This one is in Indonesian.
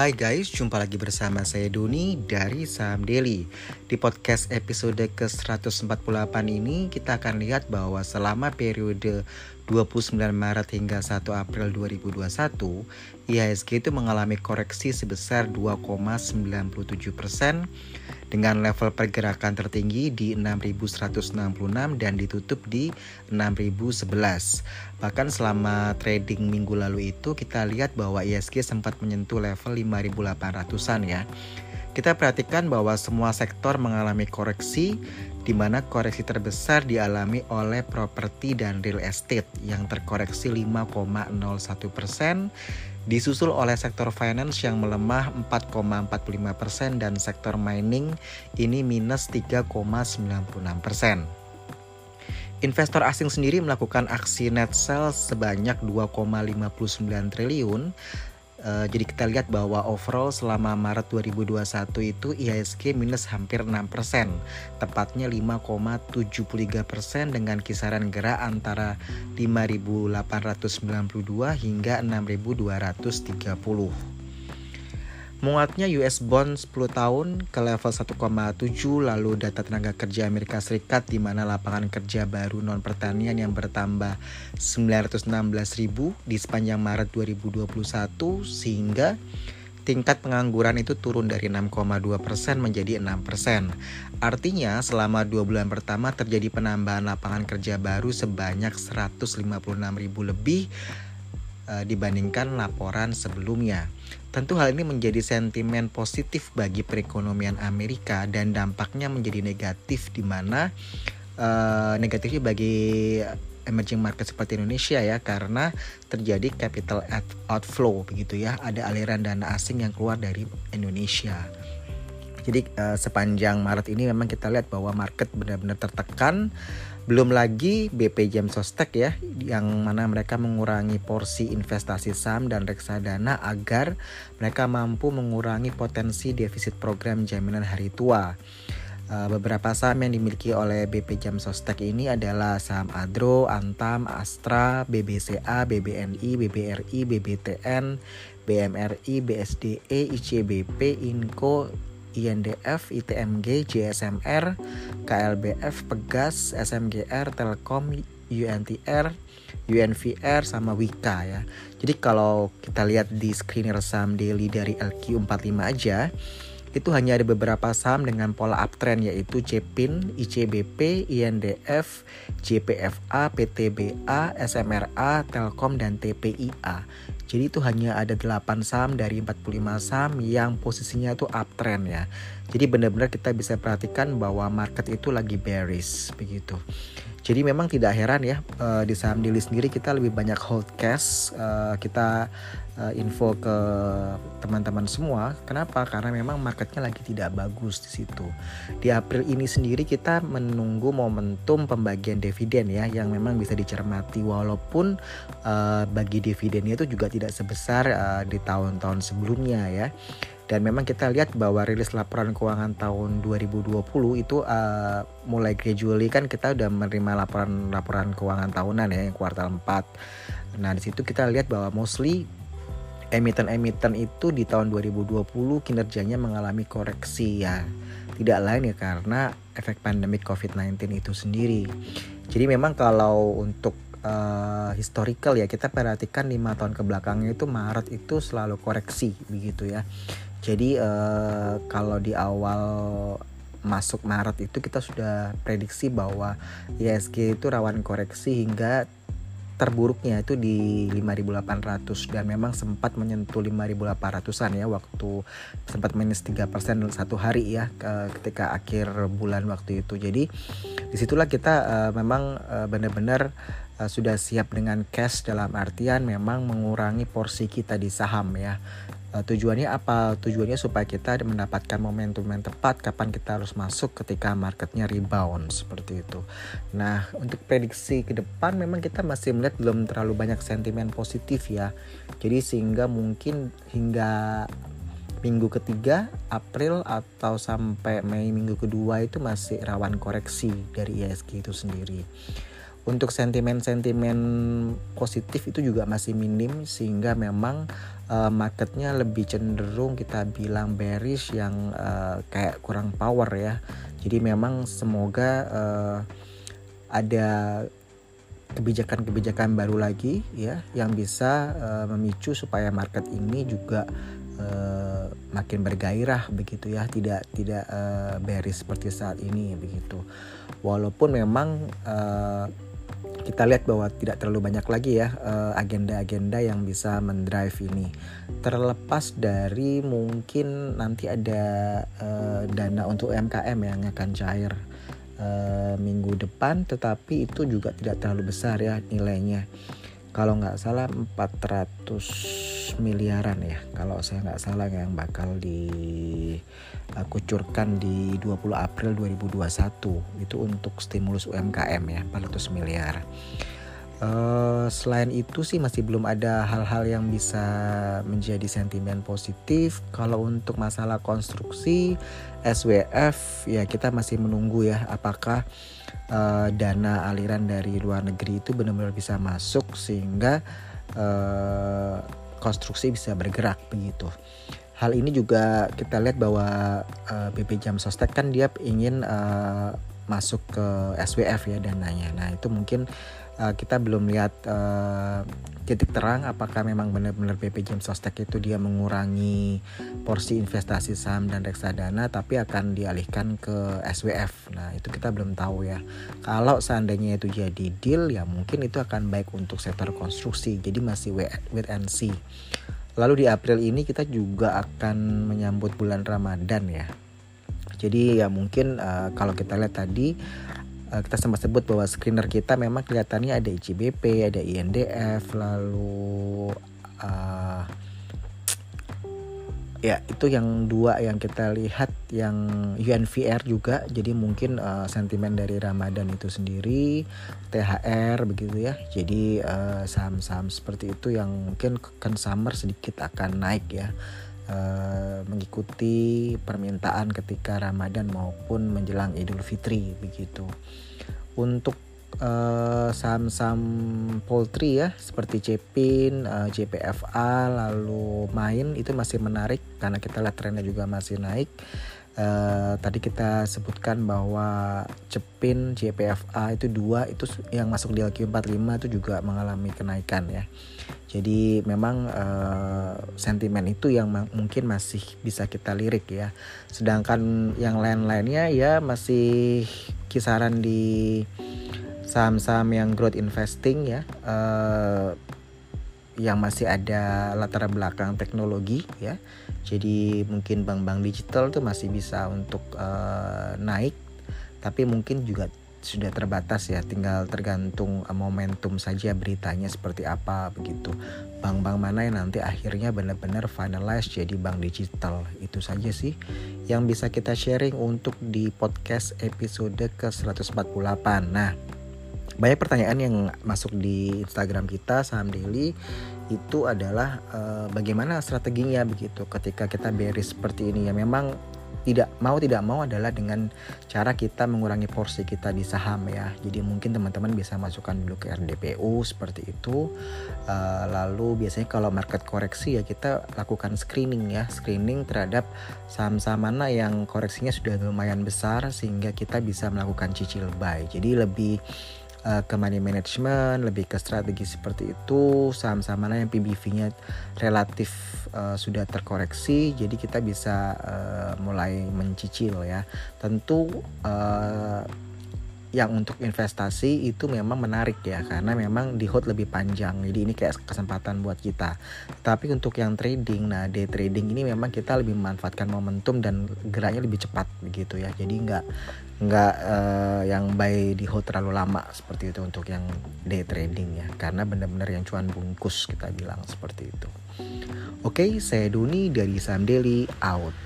Hai guys, jumpa lagi bersama saya Doni dari Saham Daily. Di podcast episode ke-148 ini kita akan lihat bahwa selama periode 29 Maret hingga 1 April 2021, IHSG itu mengalami koreksi sebesar 2,97 persen dengan level pergerakan tertinggi di 6166 dan ditutup di 6011. Bahkan selama trading minggu lalu itu kita lihat bahwa ISG sempat menyentuh level 5800-an ya. Kita perhatikan bahwa semua sektor mengalami koreksi di mana koreksi terbesar dialami oleh properti dan real estate yang terkoreksi 5,01 persen disusul oleh sektor finance yang melemah 4,45% persen dan sektor mining ini minus 3,96%. persen. Investor asing sendiri melakukan aksi net sell sebanyak 2,59 triliun Uh, jadi kita lihat bahwa overall selama Maret 2021 itu IHSG minus hampir 6%, tepatnya 5,73% dengan kisaran gerak antara 5.892 hingga 6.230. Menguatnya US bond 10 tahun ke level 1,7 lalu data tenaga kerja Amerika Serikat di mana lapangan kerja baru non pertanian yang bertambah 916 ribu di sepanjang Maret 2021 sehingga tingkat pengangguran itu turun dari 6,2% menjadi 6%. Artinya selama dua bulan pertama terjadi penambahan lapangan kerja baru sebanyak 156 ribu lebih dibandingkan laporan sebelumnya. Tentu hal ini menjadi sentimen positif bagi perekonomian Amerika dan dampaknya menjadi negatif di mana uh, negatifnya bagi emerging market seperti Indonesia ya karena terjadi capital outflow begitu ya ada aliran dana asing yang keluar dari Indonesia. Jadi uh, sepanjang Maret ini memang kita lihat bahwa market benar-benar tertekan belum lagi BP Jam Sostek ya, yang mana mereka mengurangi porsi investasi saham dan reksadana agar mereka mampu mengurangi potensi defisit program jaminan hari tua. Uh, beberapa saham yang dimiliki oleh BP Jam Sostek ini adalah saham Adro, Antam, Astra, BBCA, BBNI, BBRI, BBTN, BMRI, BSDE, ICBP, Inco, INDF, ITMG, JSMR, KLBF, Pegas, SMGR, Telkom, UNTR, UNVR sama Wika ya. Jadi kalau kita lihat di screener saham daily dari LQ45 aja, itu hanya ada beberapa saham dengan pola uptrend yaitu CPIN, ICBP, INDF, JPFA, PTBA, SMRA, Telkom dan TPIA. Jadi itu hanya ada 8 saham dari 45 saham yang posisinya itu uptrend ya. Jadi benar-benar kita bisa perhatikan bahwa market itu lagi bearish begitu. Jadi memang tidak heran ya uh, di saham daily sendiri kita lebih banyak hold cash, uh, kita uh, info ke teman-teman semua. Kenapa? Karena memang marketnya lagi tidak bagus di situ. Di April ini sendiri kita menunggu momentum pembagian dividen ya yang memang bisa dicermati walaupun bagi dividennya itu juga tidak sebesar di tahun-tahun sebelumnya ya dan memang kita lihat bahwa rilis laporan keuangan tahun 2020 itu uh, mulai gradually kan kita udah menerima laporan-laporan keuangan tahunan ya yang kuartal 4. Nah, di situ kita lihat bahwa mostly emiten-emiten itu di tahun 2020 kinerjanya mengalami koreksi ya. Tidak lain ya karena efek pandemik COVID-19 itu sendiri. Jadi memang kalau untuk uh, historical ya kita perhatikan lima tahun ke belakangnya itu Maret itu selalu koreksi begitu ya jadi uh, kalau di awal masuk Maret itu kita sudah prediksi bahwa ISG itu rawan koreksi hingga terburuknya itu di 5800 dan memang sempat menyentuh 5800-an ya waktu sempat minus 3% dalam satu hari ya ketika akhir bulan waktu itu. Jadi di situlah kita uh, memang uh, benar-benar sudah siap dengan cash dalam artian memang mengurangi porsi kita di saham ya uh, tujuannya apa? Tujuannya supaya kita mendapatkan momentum yang tepat kapan kita harus masuk ketika marketnya rebound seperti itu. Nah untuk prediksi ke depan memang kita masih melihat belum terlalu banyak sentimen positif ya. Jadi sehingga mungkin hingga minggu ketiga April atau sampai Mei minggu kedua itu masih rawan koreksi dari ISG itu sendiri untuk sentimen-sentimen positif itu juga masih minim sehingga memang uh, marketnya lebih cenderung kita bilang bearish yang uh, kayak kurang power ya. Jadi memang semoga uh, ada kebijakan-kebijakan baru lagi ya yang bisa uh, memicu supaya market ini juga uh, makin bergairah begitu ya. Tidak tidak uh, bearish seperti saat ini begitu. Walaupun memang uh, kita lihat bahwa tidak terlalu banyak lagi ya agenda-agenda uh, yang bisa mendrive ini. Terlepas dari mungkin nanti ada uh, dana untuk UMKM yang akan cair uh, minggu depan tetapi itu juga tidak terlalu besar ya nilainya. Kalau nggak salah 400 miliaran ya. Kalau saya nggak salah yang bakal dikucurkan di 20 April 2021 itu untuk stimulus UMKM ya 400 miliar. Uh, selain itu sih masih belum ada hal-hal yang bisa menjadi sentimen positif. Kalau untuk masalah konstruksi SWF ya kita masih menunggu ya apakah uh, dana aliran dari luar negeri itu benar-benar bisa masuk sehingga uh, konstruksi bisa bergerak begitu. Hal ini juga kita lihat bahwa uh, BP Jam Sostek kan dia ingin uh, masuk ke SWF ya dananya. Nah itu mungkin uh, kita belum lihat uh, titik terang apakah memang benar-benar BP James Sostek itu dia mengurangi porsi investasi saham dan reksadana tapi akan dialihkan ke SWF. Nah, itu kita belum tahu ya. Kalau seandainya itu jadi deal ya mungkin itu akan baik untuk sektor konstruksi. Jadi masih wait and see. Lalu di April ini kita juga akan menyambut bulan Ramadan ya. Jadi ya mungkin uh, kalau kita lihat tadi uh, kita sempat sebut bahwa screener kita memang kelihatannya ada ICBP, ada INDF, lalu uh, ya itu yang dua yang kita lihat yang UNVR juga. Jadi mungkin uh, sentimen dari Ramadan itu sendiri THR begitu ya. Jadi saham-saham uh, seperti itu yang mungkin consumer sedikit akan naik ya uh, mengikuti permintaan ketika Ramadan maupun menjelang Idul Fitri begitu. Untuk uh, saham-saham poultry ya seperti Cepin, uh, eh, JPFA lalu Main itu masih menarik karena kita lihat trennya juga masih naik. Uh, tadi kita sebutkan bahwa Cepin, JPFA itu dua itu yang masuk di LQ45 itu juga mengalami kenaikan ya. Jadi memang uh, sentimen itu yang mungkin masih bisa kita lirik ya. Sedangkan yang lain-lainnya ya masih kisaran di saham-saham yang growth investing ya. Uh, yang masih ada latar belakang teknologi ya. Jadi mungkin bank-bank digital tuh masih bisa untuk uh, naik tapi mungkin juga sudah terbatas ya. Tinggal tergantung uh, momentum saja beritanya seperti apa begitu. Bank-bank mana yang nanti akhirnya benar-benar finalize jadi bank digital? Itu saja sih yang bisa kita sharing untuk di podcast episode ke 148 nah banyak pertanyaan yang masuk di Instagram kita saham daily itu adalah uh, bagaimana strateginya begitu ketika kita bearish seperti ini ya memang tidak mau tidak mau adalah dengan cara kita mengurangi porsi kita di saham ya. Jadi mungkin teman-teman bisa masukkan dulu ke RDPU seperti itu. Uh, lalu biasanya kalau market koreksi ya kita lakukan screening ya, screening terhadap saham-saham mana yang koreksinya sudah lumayan besar sehingga kita bisa melakukan cicil buy. Jadi lebih uh, ke money management, lebih ke strategi seperti itu, saham-saham mana yang PBV-nya relatif uh, sudah terkoreksi, jadi kita bisa uh, mulai mencicil ya. Tentu uh, yang untuk investasi itu memang menarik ya karena memang di hold lebih panjang. Jadi ini kayak kesempatan buat kita. Tapi untuk yang trading nah day trading ini memang kita lebih memanfaatkan momentum dan geraknya lebih cepat begitu ya. Jadi nggak nggak uh, yang buy di hold terlalu lama seperti itu untuk yang day trading ya. Karena benar-benar yang cuan bungkus kita bilang seperti itu. Oke saya Duni dari Sam Daily out